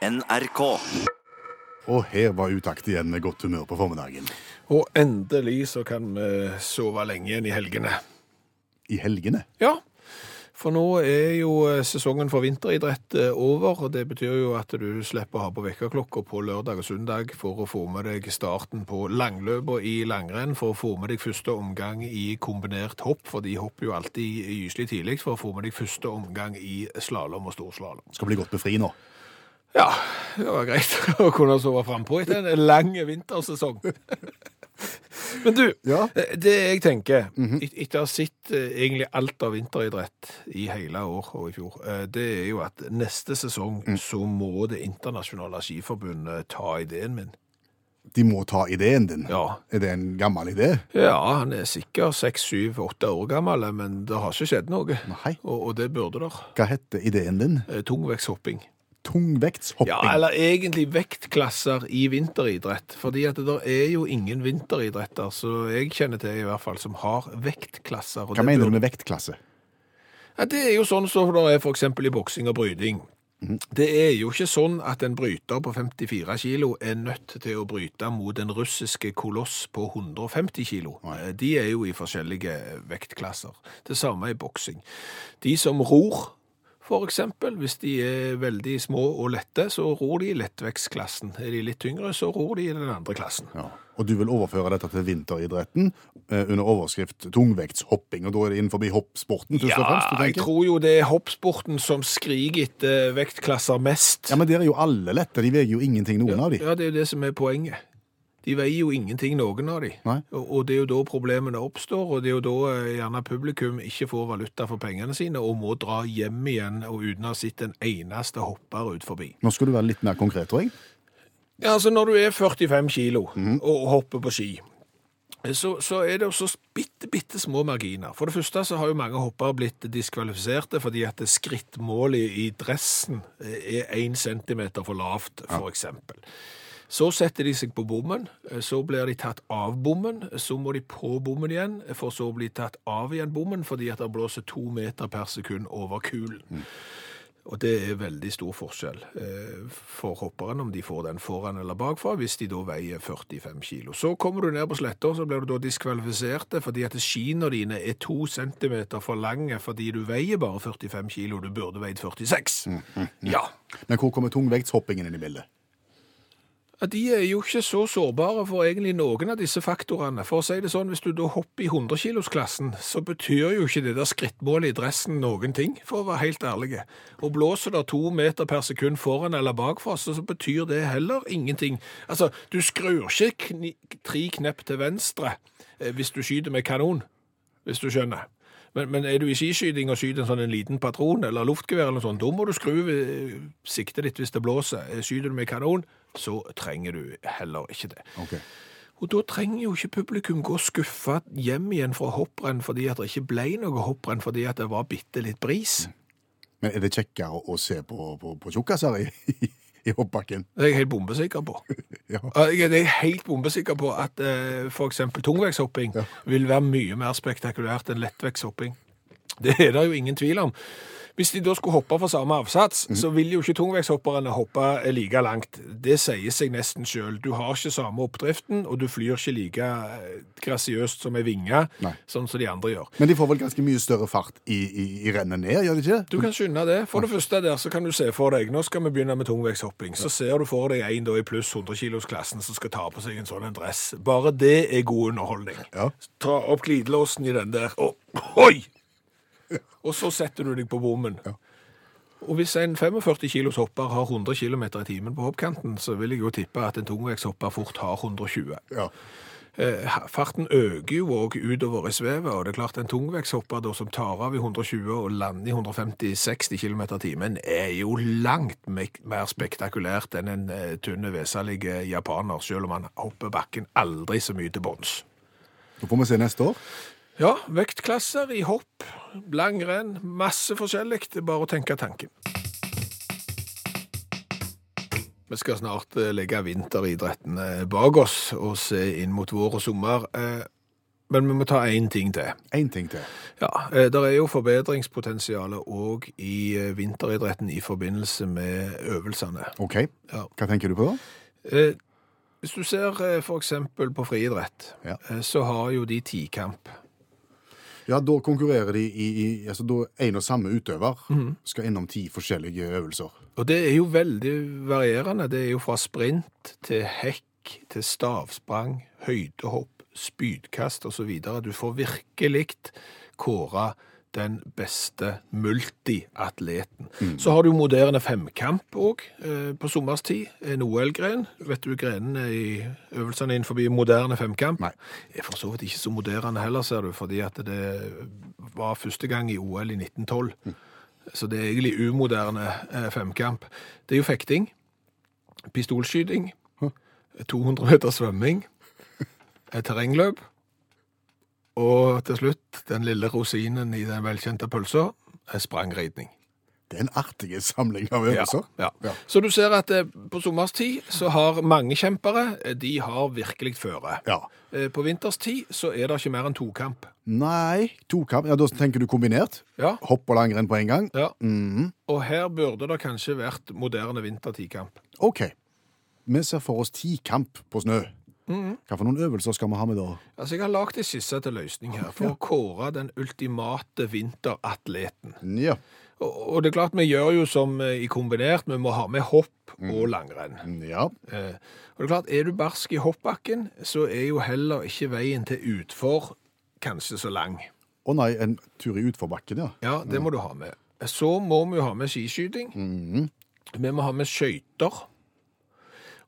NRK. Og her var utakt igjen med godt humør på formiddagen. Og endelig så kan vi sove lenge igjen i helgene. I helgene. Ja, for nå er jo sesongen for vinteridrett eh, over, og det betyr jo at du slipper å ha på vekkerklokka på lørdag og søndag for å få med deg starten på langløp og i langrenn, for å få med deg første omgang i kombinert hopp, for de hopper jo alltid gyselig tidlig, for å få med deg første omgang i slalåm og storslalåm. Skal bli godt befri nå. Ja, det var greit å kunne sove frampå etter en lang vintersesong. Men du, Ja. det jeg tenker, et- etter å ha sett eh, egentlig alt av vinteridrett i hele år og i fjor, eh, det er jo at neste sesong så må det internasjonale skiforbundet ta ideen min. De må ta ideen din. Ja. Er det en gammel idé? Ja, han er sikkert seks, syv, åtte år gammel, men det har ikke skjedd noe. Nei. Og, og det burde der. Hva heter ideen din? Eh, Tungvektshopping. Tungvektshopping. Ja, eller egentlig vektklasser i vinteridrett. Fordi at det er jo ingen vinteridretter, så jeg kjenner til i hvert fall, som har vektklasser. Hva det mener burde- du med vektklasse? Ja, det er jo sånn som det er eksempel i boksing og bryting. Det er jo ikke sånn at en bryter på 54 kilo er nødt til å bryte mot en russiske koloss på 150 kilo. De er jo i forskjellige vektklasser. Det samme i boksing. De som ror, eksempel, hvis de er veldig små og lette, så ror de i lettvektsklassen. Er de litt tyngre, så ror de i den andre klassen. Ja. Og du vil overføre dette til vinteridretten eh, under overskrift tungvektshopping, og da er det innenfor hoppsporten Ja, fremst? Ja, jeg tror jo det er hoppsporten som skriker etter vektklasser mest. Ja, men der er jo alle lette, de veier jo ingenting, noen av de. Ja, det er jo det som er poenget. De veier jo ingenting, noen av de. Nei. Og, det er jo da problemene oppstår, og det er jo da eh, gjerne publikum ikke får valuta for pengene sine, og må dra hjem igjen og uten å ha sett en eneste hopper ut forbi. Nå skal du være litt mer konkret, tror jeg. Ja, altså når du er 45 kilo og hopper på ski, så, så er det også bitte, bitte små marginer. For det første så har jo mange hoppere blitt diskvalifiserte fordi at skrittmålet i dressen er 1 centimeter for lavt, for eksempel. Så setter de seg på bommen, så blir de tatt av bommen, så må de på bommen igjen, for så å bli tatt av igjen bommen fordi at det blåser to meter per sekund over kulen. Og det er veldig stor forskjell eh, for hopperen om de får den foran eller bakfra, hvis de da veier 45 kilo. Så kommer du ned på sletta, så blir du da diskvalifisert fordi at skiene dine er to centimeter for lange fordi du veier bare 45 kilo, du burde veid 46. Ja. Men hvor kommer tungvektshoppingen inn i bildet? De er jo ikke så sårbare for egentlig noen av disse faktorene. For å si det sånn, hvis du da hopper i 100-kilosklassen, så betyr jo ikke det der skrittmålet i dressen noen ting, for å være helt ærlig. Og blåser det to meter per sekund foran eller bakfra, så, så betyr det heller ingenting. Altså, du skrur ikke kni tre knepp til venstre eh, hvis du skyter med kanon, hvis du skjønner. Men, men er du i skiskyting og skyter en sånn en liten patron eller luftgevær eller noe sånt, da må du skru siktet ditt hvis det blåser. Eh, Skyter du med kanon, så trenger du heller ikke det. Okay. Og da trenger jo ikke publikum gå skuffa hjem igjen fra hopprenn fordi at det ikke ble noe hopprenn fordi at det var bitte litt bris. Men er det kjekkere å se på, på, på tjukkaser i, i hoppbakken? Det er jeg helt bombesikker på. Ja. Jeg er helt bombesikker på at eh, eksempel tungvektshopping Ja. vil være mye mer spektakulært enn lettvektshopping. Det er det jo ingen tvil om. Hvis de da skulle hoppe for samme avsats, mm. så vil jo ikke tungvektshopperne hoppe like langt. Det sier seg nesten sjøl. Du har ikke samme oppdriften, og du flyr ikke like eh, grasiøst som ei vinge, sånn som de andre gjør. Men de får vel ganske mye større fart i, i, i rennet ned, gjør de ikke? Du kan skynde det. For det første der så kan du se for deg, nå skal vi begynne med tungvektshopping, så ser du for deg en da i pluss 100-kilosklassen som skal ta på seg en sånn en dress. Bare det er god underholdning. Ja. Ta opp glidelåsen i den der, og oi! Og så setter du deg på bommen. Ja. Og hvis en 45 kilos hopper har 100 km i timen på hoppkanten, så vil jeg jo tippe at en tungvektshopper fort har 120. Ja. Eh, Farten øker jo òg utover i svevet, og det er klart en tungvektshopper da, som tar av i 120 og lander i 150-60 km i timen, er jo langt mer spektakulært enn en eh, tynn, veselig japaner, selv om han hopper bakken aldri så mye til bunns. Da får vi se neste år. Ja, vektklasser i hopp, langrenn, masse forskjellig. Det er bare å tenke tanken. Vi skal snart eh, legge vinteridretten eh, bak oss og se inn mot vår og sommer. Eh, Men vi må ta én ting til. Én ting til. Ja, Det er jo forbedringspotensial òg i vinteridretten i forbindelse med øvelsene. OK, hva tenker du på da? Hvis du ser f.eks. for eksempel på friidrett, Ja. så har jo de tikamp. Ja, da konkurrerer de i, i altså da en og samme utøver skal innom ti forskjellige øvelser. Og det er jo veldig varierende. Det er jo fra sprint til hekk til stavsprang, høydehopp, spydkast osv. Du får virkelig kåra den beste multiatleten. Så har du moderne femkamp òg eh, på sommerstid. En OL-gren. Vet du grenene i øvelsene innenfor moderne femkamp? Nei. Er for så vidt ikke så moderne heller, ser du, fordi at det var første gang i OL i 1912. Så det er egentlig umoderne eh, femkamp. Det er jo fekting, pistolskyting, 200 meter svømming, terrengløp, og til slutt, den lille rosinen i den velkjente pølsa, er sprangridning. Det er en artig samling av øvelser. Ja, Ja. ja. Så du ser at eh, på sommerstid så har mange kjempere, eh, de har virkelig føre. Ja. Eh, På vinterstid så er det ikke mer enn tokamp. Nei, tokamp. Ja, da tenker du kombinert. Ja, Hopp og langrenn på en gang. ja. Mhm. Og her burde det kanskje vært moderne vintertidkamp. OK. Vi ser for oss tikamp på snø. Hva for noen øvelser skal vi ha med da? Altså, jeg har lagd en skisse til løsning her for å kåre den ultimate vinteratleten. Ja. Og, og det er klart, vi gjør jo som eh, i kombinert, vi må ha med hopp og langrenn. Ja. Eh, og det er klart, er du barsk i hoppbakken, så er jo heller ikke veien til utfor kanskje så lang. Å nei, en tur i utforbakken, ja. Ja, det må du ha med. Så må vi jo ha med skiskyting. Vi må ha med skøyter.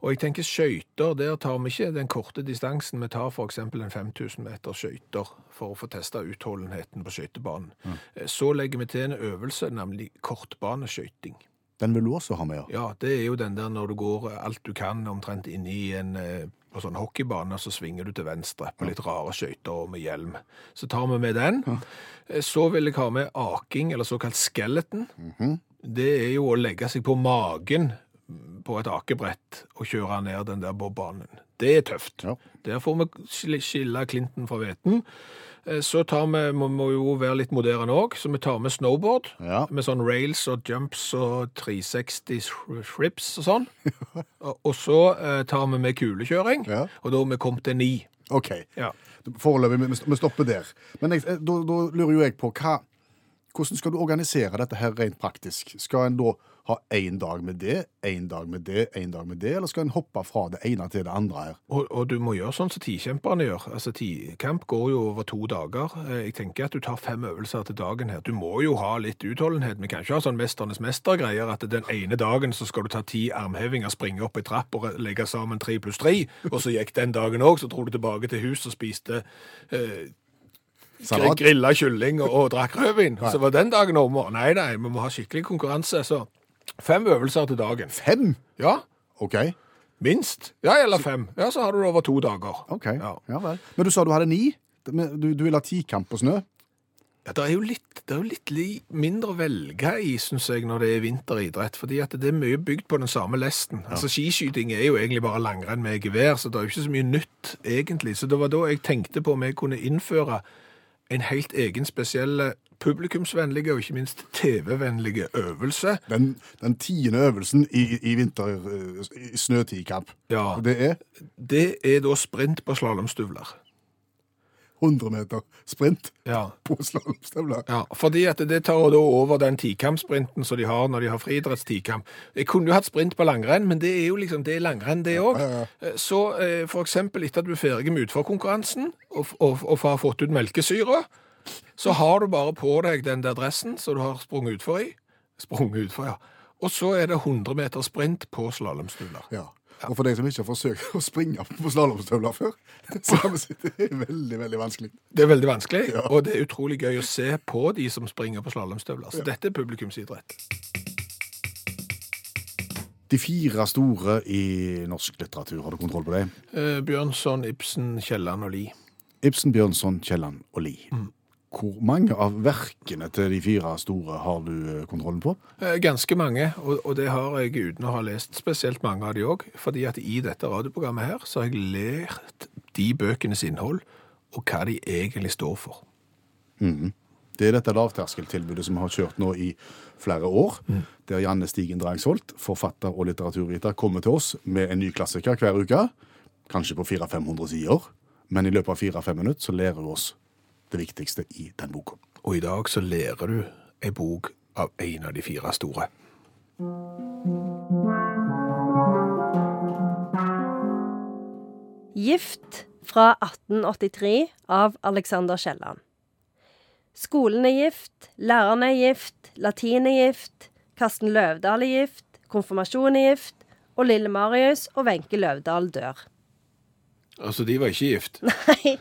Og jeg tenker skøyter, der tar vi ikke den korte distansen. Vi tar f.eks. en 5000 meter skøyter for å få testa utholdenheten på skøytebanen. Mm. Så legger vi til en øvelse, nemlig kortbaneskøyting. Den vil du også ha med, ja. Ja, det er jo den der når du går alt du kan omtrent inni i en eh, på sånn hockeybane, så svinger du til venstre på litt rare skøyter og med hjelm. Så tar vi med den. Eh, Så vil jeg ha med aking, eller såkalt skeleton. Det er jo å legge seg på magen på et akebrett og kjøre ned den der bobbanen. Det er tøft. Ja. Der får vi skille- Clinton fra hveten. Eh, Så tar vi, må, må jo være litt moderne òg, så vi tar med snowboard. Ja. Med sånn rails og jumps og 360 shrips og sånn. og, så eh, tar vi med kulekjøring, Ja. og da har vi kommet til ni. OK. Ja. Foreløpig, vi vi stopper der. Men jeg, da, da lurer jo jeg på hva Hvordan skal du organisere dette her rent praktisk? Skal en da ha én dag med det, én dag med det, én dag med det, eller skal en hoppe fra det ene til det andre her? Og, og du må gjøre sånn som tikjemperne gjør. Altså, Tikamp går jo over to dager. Eh, Jeg tenker at du tar fem øvelser til dagen her. Du må jo ha litt utholdenhet. Vi kan ikke ha sånn Mesternes mester-greier at den ene dagen så skal du ta ti armhevinger, springe opp ei trapp og legge sammen tre pluss tre, og så gikk den dagen òg, så dro du tilbake til hus og spiste eh, grilla kylling og, og drakk rødvin. Så var den dagen over. Nei, nei, vi må ha skikkelig konkurranse. Så fem øvelser til dagen. Fem? Ja, OK. minst. Ja, eller fem. Ja, så har du det over to dager. ok. Ja. Ja vel. Men du sa du hadde ni? Du, du vil ha tikamp på snø? Ja, det er jo litt, det er jo litt li, mindre å velge i, synes jeg, når det er vinteridrett, fordi at det er mye bygd på den samme lesten. Altså, skiskyting er jo egentlig bare langrenn med gevær, så det er jo ikke så mye nytt, egentlig. Så det var da jeg tenkte på om jeg kunne innføre en helt egen spesiell publikumsvennlige og ikke minst TV-vennlige øvelse. Den, den tiende øvelsen i, i vinter i snøtikamp. Ja. Det er Det er da sprint på slalåmstøvler. 100 meter sprint Ja. på slalåmstøvler. Ja, fordi at det tar da over den tikampsprinten som de har når de har friidrettstikamp. Jeg kunne jo hatt sprint på langrenn, men det er jo liksom, det er langrenn det òg. Så eh, for eksempel etter at du er ferdig med utforkonkurransen og, og, og har fått ut melkesyre, så har du bare på deg den der dressen som du har sprunget utfor i. Sprunget utfor, ja. Og så er det 100 meter sprint på slalåmstøvler. Ja. Og for deg som ikke har forsøkt å springe på slalåmstøvler før, så har vi sett det er veldig, veldig vanskelig. Det er veldig vanskelig, Ja. og det er utrolig gøy å se på de som springer på slalåmstøvler. Så dette er publikumsidrett. De fire store i norsk litteratur, har du kontroll på det? Eh, Bjørnson, Ibsen, Kielland og Lie. Ibsen, Bjørnson, Kielland og Lie. Hvor mange av verkene til de fire store har du eh, kontrollen på? Eh, Ganske mange, og, det har jeg uten å ha lest spesielt mange av de òg. Fordi at i dette radioprogrammet her så har jeg lært de bøkenes innhold og hva de egentlig står for. Det er dette lavterskeltilbudet som har kjørt nå i flere år, der Janne Stigen Drangsholt, forfatter og litteraturviter, kommer til oss med en ny klassiker hver uke, kanskje på 400-500 sider, men i løpet av 4-5 minutter så lærer hun oss det viktigste i den boka. Og i dag så lærer du ei bok av en av de fire store. Gift fra 1883 av Alexander Kielland. Skolen er gift, læreren er gift, latin er gift, Karsten Løvdahl er gift, konfirmasjon er gift, og lille Marius og Wenche Løvdahl dør. Altså, de var ikke gift. Nei.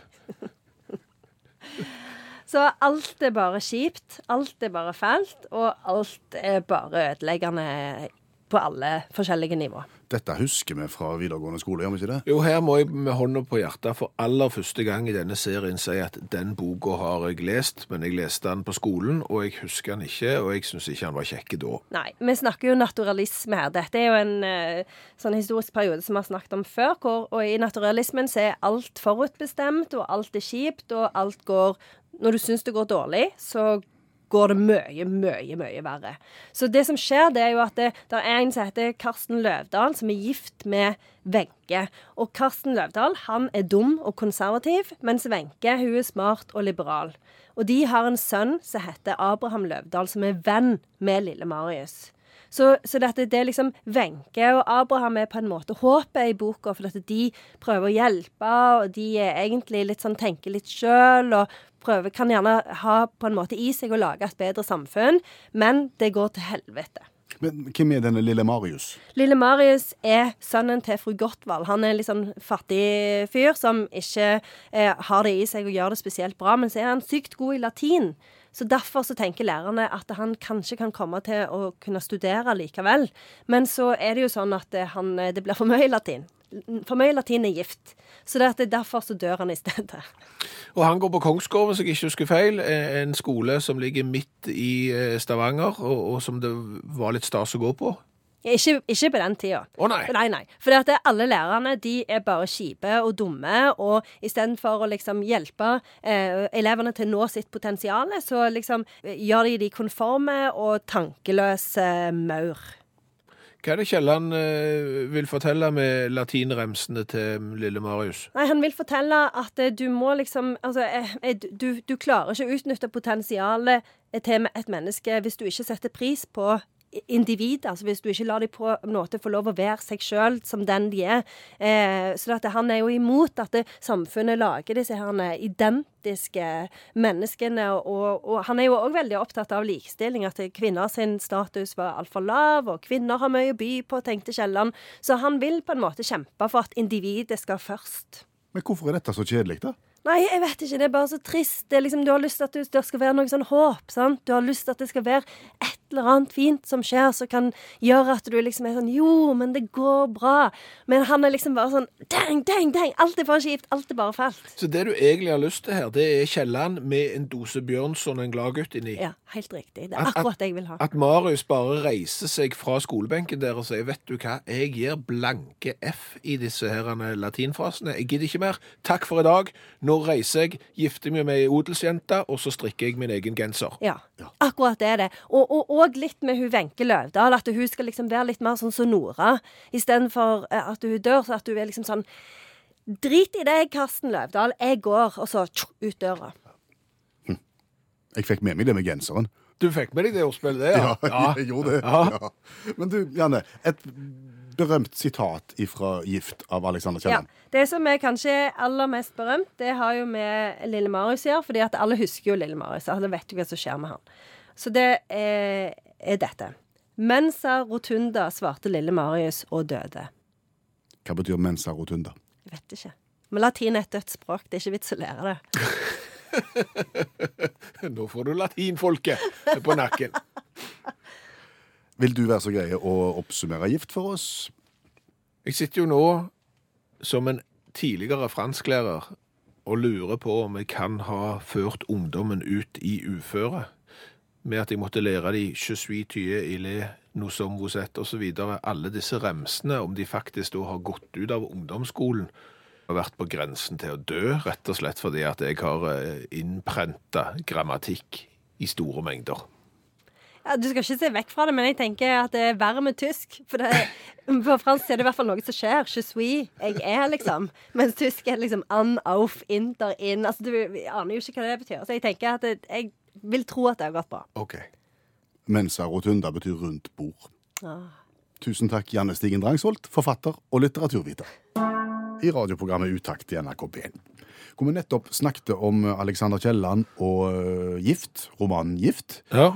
Så alt er bare kjipt, alt er bare fælt, og alt er bare ødeleggende på alle forskjellige nivå. Dette husker vi fra videregående skole, gjør vi ikke det? Jo, her må jeg med hånda på hjertet for aller første gang i denne serien si at den boka har jeg lest, men jeg leste den på skolen, og jeg husker den ikke, og jeg syns ikke han var kjekk da. Nei, vi snakker jo naturalisme her. Dette er jo en eh, sånn historisk periode som vi har snakket om før, hvor, og i naturalismen så er alt forutbestemt, og alt er kjipt, og alt går Når du syns det går dårlig, så går det mye, mye, mye verre. Så det som skjer, det er jo at det, det er en som heter Karsten Løvdahl, som er gift med Wenche. Og Karsten Løvdahl han er dum og konservativ, mens Wenche hun er smart og liberal. Og de har en sønn som heter Abraham Løvdahl, som er venn med lille Marius. Så, så dette, det er liksom Wenche og Abraham er på en måte håpet i boka, for at de prøver å hjelpe, og de er egentlig litt sånn tenker litt sjøl, og prøver, kan gjerne ha på en måte i seg å lage et bedre samfunn, men det går til helvete. Men hvem er denne lille Marius? Lille Marius er sønnen til fru Gottwald. Han er en litt sånn fattig fyr som ikke eh, har det i seg å gjøre det spesielt bra, men så er han sykt god i latin. Så Derfor så tenker lærerne at han kanskje kan komme til å kunne studere likevel. Men så er det jo sånn at det, han, det blir for mye latin. For mye latin er gift. Så det er derfor så dør han i stedet. Og han går på Kongsgård, hvis jeg ikke husker feil, eh, en skole som ligger midt i eh, Stavanger, og, og som det var litt stas å gå på. Ikke, ikke på den tida. Å nei. Nei, nei. For alle lærerne de er bare kjipe og dumme, og istedenfor å liksom hjelpe eh, elevene til å nå sitt potensial, så liksom eh, gjør de de konforme og tankeløse maur. Hva er det Kielland eh, vil fortelle med latinremsene til lille Marius? Nei, han vil fortelle at eh, du må liksom Altså, du, du klarer ikke å utnytte potensialet til et menneske hvis du ikke setter pris på individ, altså hvis du ikke lar dem på en måte få lov å være seg sjøl som den de er. Eh, så at han er jo imot at det, samfunnet lager disse her identiske menneskene. Og, og han er jo òg veldig opptatt av likestilling, at kvinner sin status var altfor lav, og kvinner har mye å by på, tenkte Kielland. Så han vil på en måte kjempe for at individet skal først. Men hvorfor er dette så kjedelig, da? Nei, jeg vet ikke. Det er bare så trist. Det er liksom, du har lyst til at det skal være noe sånn håp. sant? Du har lyst til at det skal være et eller annet fint som skjer, som kan gjøre at du liksom er sånn Jo, men det går bra. Men han er liksom bare sånn Dang, dang, dang! Alt er for kjipt. Alt er bare fælt. Så det du egentlig har lyst til her, det er Kielland med en dose Bjørnson og en gladgutt inni. Ja, helt riktig. Det er At- at- akkurat det jeg vil ha. At Marius bare reiser seg fra skolebenken der og sier vet du hva, jeg gir blanke F i disse her latinfrasene. Jeg gidder ikke mer. Takk for i dag. Nå reiser jeg, gifter meg med ei odelsjente, og så strikker jeg min egen genser. Ja, akkurat det er det. Og, og, og litt med hun Wenche Løvdahl, at hun skal liksom være litt mer sånn som Nora. Istedenfor eh, at hun dør, så at hun er liksom sånn Drit i deg, Karsten Løvdahl. Jeg går, og så ut døra. Jeg fikk med meg det med genseren. Du fikk med deg det ordspillet, det? Ja, jeg gjorde det. Ja. Ja. Men du, Janne, et berømt sitat fra Gift av Alexander Ja. Det som er kanskje aller mest berømt, det har jo med Lille Marius å gjøre, fordi at alle husker jo Lille Marius. Alle vet jo hva som skjer med han. Så det er, er dette. Mensa rotunda, svarte lille Marius og døde. Hva betyr mensa rotunda? Jeg vet ikke. Men latin er et dødt språk. Det er ikke vits å lære det. Nå får du latinfolket på nakken. Vil du være så grei å oppsummere Gift for oss? Jeg sitter jo nå som en tidligere fransklærer og lurer på om jeg kan ha ført ungdommen ut i uføre. Med at jeg måtte lære de je tye ile, noe som vous êtes osv. Alle disse remsene, om de faktisk da har gått ut av ungdomsskolen har vært på grensen til å dø, rett og slett fordi at jeg har eh, innprenta grammatikk i store mengder. Ja, du skal ikke se vekk fra det, men jeg tenker at det er verre med tysk. For det, på fransk er det i hvert fall noe som skjer. Je suis, jeg er, liksom. Mens tysk er liksom an, auf, inter, in. Altså, du aner jo ikke hva det betyr. Så jeg tenker at jeg vil tro at det har gått bra. Ok. Mensa rotunda betyr rundt bord. Ah. Tusen takk, Janne Stigen Drangsholt, forfatter og litteraturviter. I radioprogrammet Utakt i NRK P1. Hvor vi nettopp snakket om Alexander Kielland og øh, Gift, romanen Gift. Ja.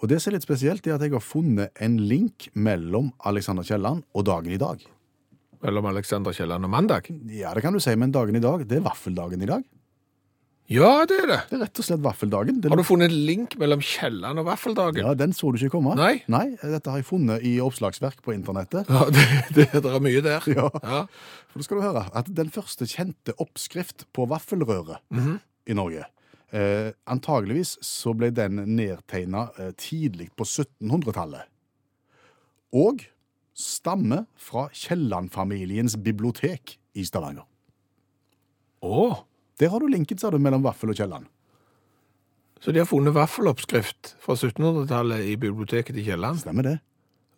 Og det som er litt spesielt, er at jeg har funnet en link mellom Alexander Kielland og dagen i dag. Mellom Alexander Kielland og mandag? Ja, det kan du si, men dagen i dag, det er vaffeldagen i dag. Ja, det er det. Det er rett og slett vaffeldagen. Den... Har du funnet en link mellom Kielland og vaffeldagen? Ja, Den så du ikke komme. Nei. Nei, Dette har jeg funnet i oppslagsverk på internettet. Ja, det, det, det er mye der. Ja. Ja. For da skal du høre at den første kjente oppskrift på vaffelrøre Mhm. i Norge eh, Antageligvis så ble den nedtegna eh, tidlig på 1700-tallet. Og stammer fra Kielland-familiens bibliotek i Stavanger. Å, Der har du linket, sa du, mellom vaffel og Kielland. så de har funnet vaffeloppskrift fra 1700-tallet i biblioteket i Kielland? Stemmer det?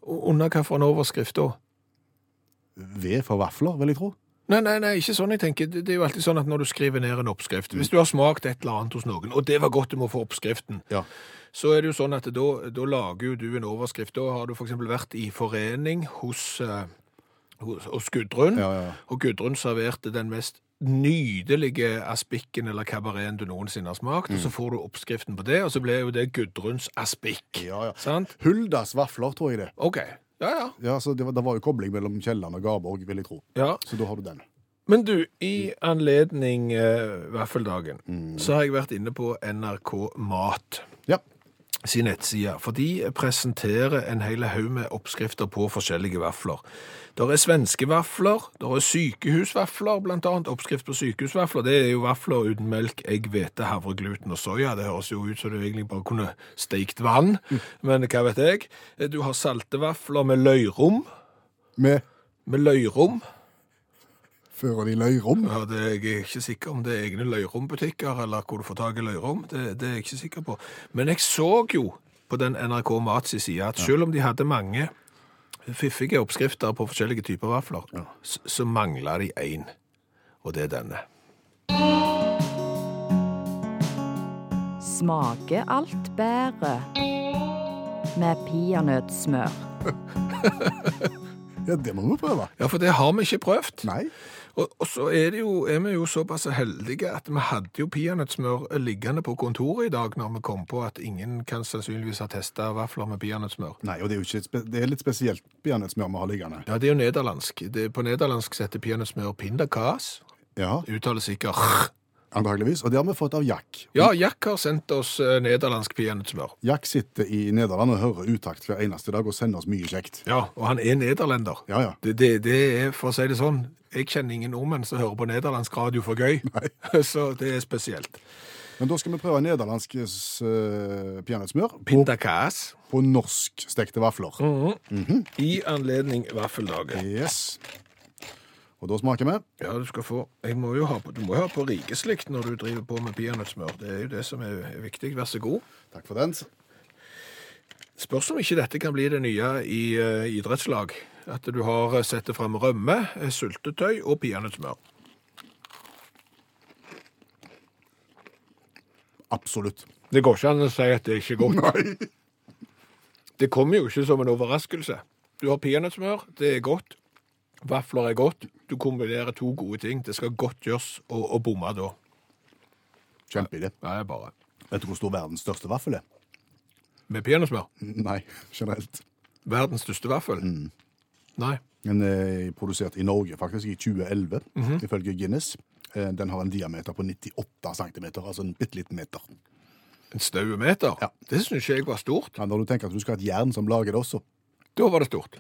Og Under hvilken overskrift da? Ved for vafler, vil jeg tro. Nei, nei, nei, ikke sånn jeg tenker. Det er jo alltid sånn at når du skriver ned en oppskrift, hvis du har smakt et eller annet hos noen, og det var godt du må få oppskriften, Ja. så er det jo sånn at da, da lager jo du en overskrift. Da har du eksempel vært i forening hos, eh, hos, hos Gudrun, ja, ja. og Gudrun serverte den mest nydelige aspikken eller kabareten du noensinne har smakt, og så får du oppskriften på det, og så blir jo det Gudruns aspikk. Ja, ja. Huldas vafler, tror jeg det. Ok. Ja, ja. Ja, så det var, det var jo kobling mellom Kielland og Garborg, vil jeg tro. Ja. Så da har du den. Men du, i anledning uh, vaffeldagen, Mm. så har jeg vært inne på NRK Mat Ja. Sin nettside, for de presenterer en hel haug med oppskrifter på forskjellige vafler. Der er svenske vafler, der er sykehusvafler, blant annet oppskrift på sykehusvafler. Det er jo vafler uten melk, egg, hvete, havre, gluten og soja. Det høres jo ut som du egentlig bare kunne steikt vann, men hva vet jeg. Du har salte vafler med løyrom, Med med løyrom. Fører de løyrom? Ja, det er jeg ikke sikker om det er egne løyrombutikker, eller hvor du får tak i løyrom. Det, det er jeg ikke sikker på. Men jeg så jo på den NRK Mats side at selv om de hadde mange fiffige oppskrifter på forskjellige typer vafler, så, så mangla de én, og det er denne. Smaker alt bedre med peanøttsmør. Ja, det må vi prøve. Ja, for det har vi ikke prøvd. Nei. Og, og så er, det jo, er vi jo såpass heldige at vi hadde jo peanøttsmør liggende på kontoret i dag når vi kom på at ingen kan sannsynligvis ha testa vafler med peanøttsmør. Nei, og det er jo ikke det er litt spesielt peanøttsmør vi har liggende. Ja, det er jo nederlandsk. Det, på nederlandsk setter peanøttsmør pindakas. Ja, Uttaler sikkert antageligvis. Og det har vi fått av Jack. Ja, Jack har sendt oss eh, nederlandsk peanøttsmør. Jack sitter i Nederland og hører utakt hver eneste dag og sender oss mye kjekt. Ja, og han er nederlender. Ja, ja. Det, det, det er, for å si det sånn, jeg kjenner ingen nordmenn som hører på nederlandsk radio for gøy. Så det er spesielt. Men da skal vi prøve nederlandsk uh, peanøttsmør på, på norskstekte vafler. i anledning vaffeldagen. Yes. Og da smaker vi. Ja, du skal få må jo ha på, Du må jo ha på rikeslikt når du driver på med peanøttsmør. Det er jo det som er viktig. Vær så god. Takk for den. Spørs om ikke dette kan bli det nye i uh, idrettslag. At du har sett fram rømme, sultetøy syltetøy og peanøttsmør. Absolutt. Det går ikke an å si at det ikke er godt. Nei. Det kommer jo ikke som en overraskelse. Du har peanøttsmør, det er godt. Vafler er godt. Du kombinerer to gode ting. Det skal godt gjøres å, å bomme da. Kjempeidé. Bare. Vet du hvor stor verdens største vaffel er? Med peanøttsmør. Nei, generelt. Verdens største vaffel. Nei. Den er produsert i Norge faktisk i 2011, ifølge Guinness. Eh, Den har en diameter på 98 cm, altså en bitte liten meter. En stauemeter? Ja. Det syns jeg var stort. Ja, når du tenker at du skal ha et jern som lager det også. Da var det stort.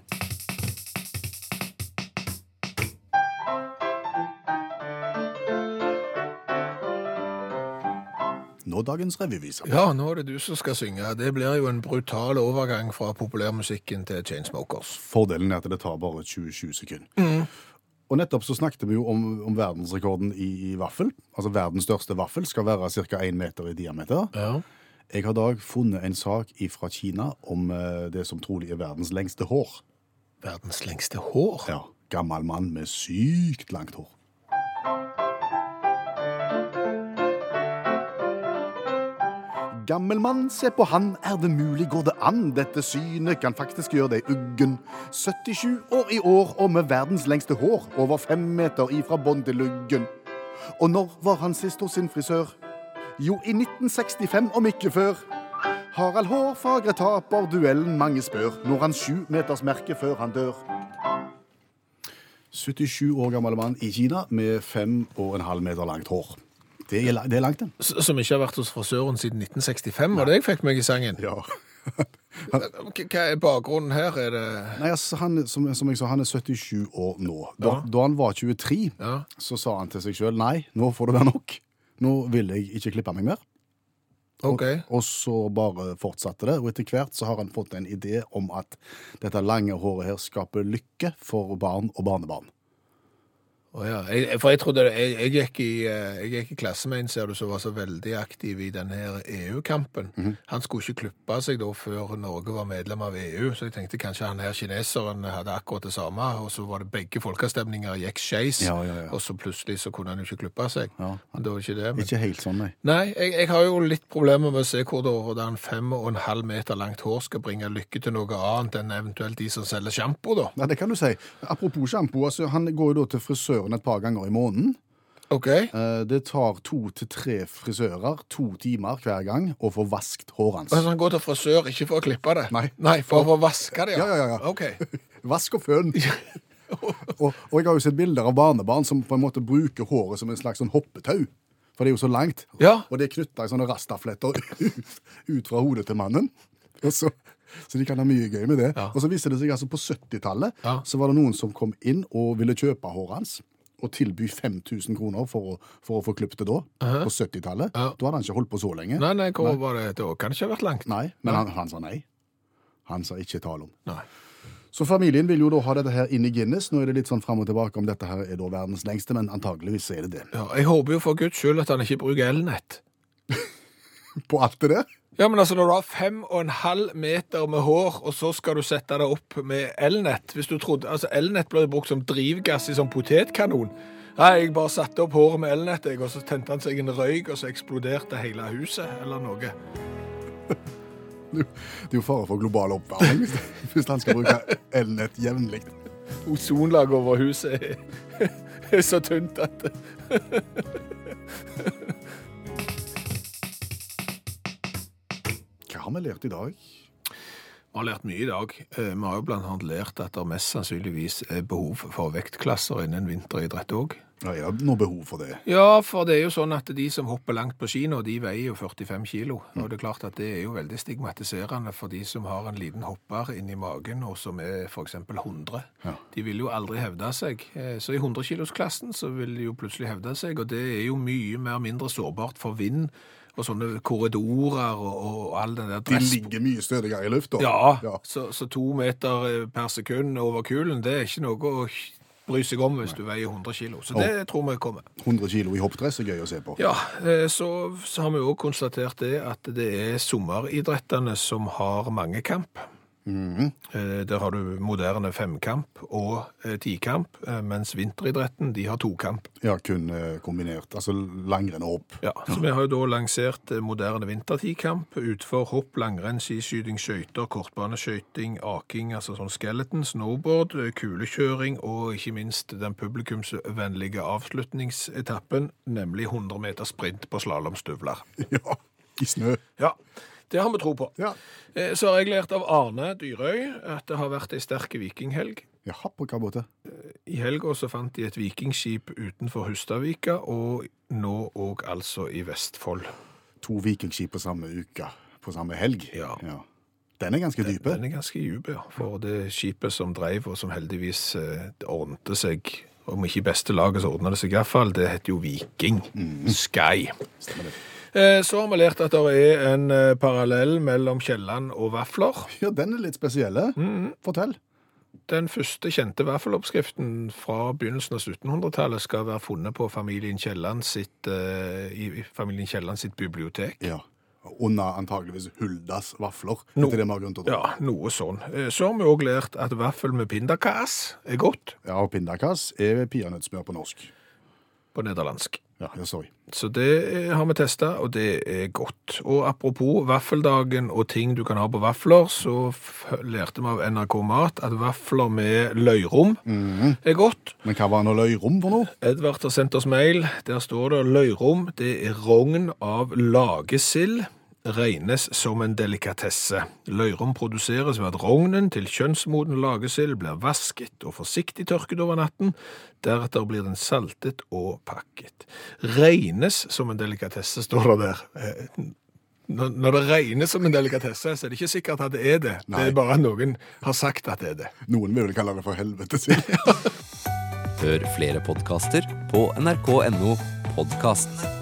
Nå dagens revyvise. Ja, nå er det du som skal synge. Det blir jo en brutal overgang fra populærmusikken til Chainsmokers. Fordelen er at det tar bare 20-20 sekunder. Og nettopp så snakket vi jo om, om verdensrekorden i, i vaffel. Altså verdens største vaffel skal være ca. 1 meter i diameter. Ja. Jeg har i dag funnet en sak fra Kina om eh, det som trolig er verdens lengste hår. Verdens lengste hår. Ja, Gammel mann med sykt langt hår. Gammel mann, se på han, er det mulig, går det an? Dette synet kan faktisk gjøre deg uggen. 77 år i år og med verdens lengste hår, over fem meter ifra bånn til luggen. Og når var han sist hos sin frisør? Jo, i 1965, om ikke før. Harald Hårfagre taper duellen mange spør, når han sju meters merke før han dør. 77 år gammel mann i Kina med fem og en halv meter langt hår. Det er, det er langt, den. S- Som ikke har vært hos frisøren siden 1965, var det jeg fikk meg i sangen. Ja. Hva er bakgrunnen her? Er det Nei, altså, han, som, som jeg sa, han er 77 år nå. Da, da han var 23, Ja. så sa han til seg sjøl nei, nå får det være nok. Nå vil jeg ikke klippe meg mer. OK. Og så bare fortsatte det. Og etter hvert så har han fått en idé om at dette lange håret her skaper lykke for barn og barnebarn. Å ja. jeg, for jeg trodde jeg, jeg, gikk i, eh, jeg gikk i klasse med en ser du, som var så veldig aktiv i denne EU-kampen. Han skulle ikke klippe seg da før Norge var medlem av EU, så jeg tenkte kanskje han her kineseren hadde akkurat det samme, og så var det begge folkeavstemninger gikk skeis, Ja, ja, og så plutselig så kunne han jo ikke klippe seg. Ja. Men det var ikke det. Men... Ikke helt sånn, nei. Nei, jeg, jeg har jo litt problemer med å se hvor hvordan fem og en halv meter langt hår skal bringe lykke til noe annet enn eventuelt de som selger sjampo, da. Ja, Det kan du si. Apropos sjampo, altså, han går jo da til frisøren et par ganger i måneden. OK? Eh, Det tar to til tre frisører to timer hver gang å få vaskt håret hans. Altså, han går til frisør ikke for å klippe det? Nei. for å vaske det, Ja, ja, ja. OK. Vask og føn. og, og jeg har jo sett bilder av barnebarn som på en måte bruker håret som en slags sånn hoppetau. For det er jo så langt. Ja. Og det er knytta i sånne rastafletter ut, ut fra hodet til mannen. Så, så de kan ha mye gøy med det. Ja. Og så viste det seg altså på 70-tallet Ja. så var det noen som kom inn og ville kjøpe håret hans. Og tilby 5000 kroner for å, for å få klippet det da. På 70-tallet. Ja. Da hadde han ikke holdt på så lenge. Nei, nei, hvor var det? Det kan ikke ha vært langt. Nei, men han, han sa nei. Han sa ikke tale om. Nei. Så familien vil jo da ha dette her inn i Guinness. Nå er det litt sånn fram og tilbake om dette her er da verdens lengste, men antageligvis er det det. Ja, jeg håper jo for guds skyld at han ikke bruker elnett. På alt det der? Ja, men altså, når du har fem og en halv meter med hår, og så skal du sette det opp med elnett Hvis du trodde, altså Elnett ble brukt som drivgass i sånn potetkanon. Nei, jeg bare satte opp håret med elnett, og så tente han seg en røyk, og så eksploderte hele huset, eller noe. Det er jo fare for global oppvarming hvis, han skal bruke elnett jevnlig. Ozonlaget over huset er, er så tynt at har vi lært i dag? Vi har lært mye i dag. Eh, Vi har jo annet lært at det mest sannsynligvis er behov for vektklasser innen vinteridrett òg. Ja, er det noe behov for det? Ja, for det er jo sånn at de som hopper langt på ski nå, de veier jo 45 kilo. Og det er klart at det er jo veldig stigmatiserende for de som har en liten hopper inni magen, og som er eksempel 100. Ja. De vil jo aldri hevde seg. Eh, Så i 100-kilosklassen så vil de jo plutselig hevde seg, og det er jo mye mer mindre sårbart for vind og sånne korridorer og, og all den der dress... De ligger mye stødigere i lufta. Ja, ja. Så, så to meter eh, per sekund over kulen, det er ikke noe å bry seg om hvis du veier 100 kilo. Så det tror vi kommer. 100 kilo i hoppdress er gøy å se på. Ja, eh, så, så har vi òg konstatert det at det er sommeridrettene som har mange kamp. Eh, Der har du moderne femkamp og eh, tikamp, eh, mens vinteridretten de har tokamp. Ja, kun kombinert. Altså langrenn og hopp. Ja, så vi har jo da lansert moderne vintertikamp, utfor hopp, langrenn, skiskyting, skøyter, kortbaneskøyting, aking, altså sånn skeleton, snowboard, kulekjøring og ikke minst den publikumsvennlige avslutningsetappen, nemlig 100 meter sprint på slalåmstøvler. Ja, i snø. Ja, det har vi tro på. Ja. Eh, Så har jeg lært av Arne Dyrøy at det har vært ei sterk vikinghelg. Jaha, på hva måte? I helga så fant de et vikingskip utenfor Hustadvika, og nå òg altså i Vestfold. To vikingskip på samme uke, på samme helg. Ja. Den er ganske dype. Den er ganske dyp, ja. For det skipet som dreiv, og som heldigvis eh, ordnte seg om ikke i beste laget, så ordna det seg iallfall. Det heter jo Viking Sky. Stemmer det. Eh, Så har vi lært at det er en eh, parallell mellom Kielland og vafler. Ja, den er litt spesielle. Mm. Fortell. Den første kjente vaffeloppskriften fra begynnelsen av 1700-tallet skal være funnet på familien Kielland sitt, i familien Kielland sitt bibliotek. Ja. Under antageligvis Huldas vafler. No. Det vi til å. Ja, noe sånn. Så har vi òg lært at vaffel med pindakas er godt Ja, og pindakas er peanøttsmør på norsk. På nederlandsk. Ja, jeg sorry. Så det har vi testa, og det er godt. Og apropos vaffeldagen og ting du kan ha på vafler, så lærte vi av NRK Mat at vafler med løyrom er godt. Men hva var nå løyrom for noe? Edvard har sendt oss mail. Der står det løyrom. Det er rogn av lagesild. Regnes som en delikatesse. Løyrom produseres ved at rognen til kjønnsmoden lagesild blir vasket og forsiktig tørket over natten. Deretter blir den saltet og pakket. Regnes som en delikatesse, står det der. Eh, Når det regnes som en delikatesse, så er det ikke sikkert at det er det. Det er bare noen har sagt at det er det. Noen vil vel kalle det for helvete sild. Hør flere podkaster på nrk.no podkast.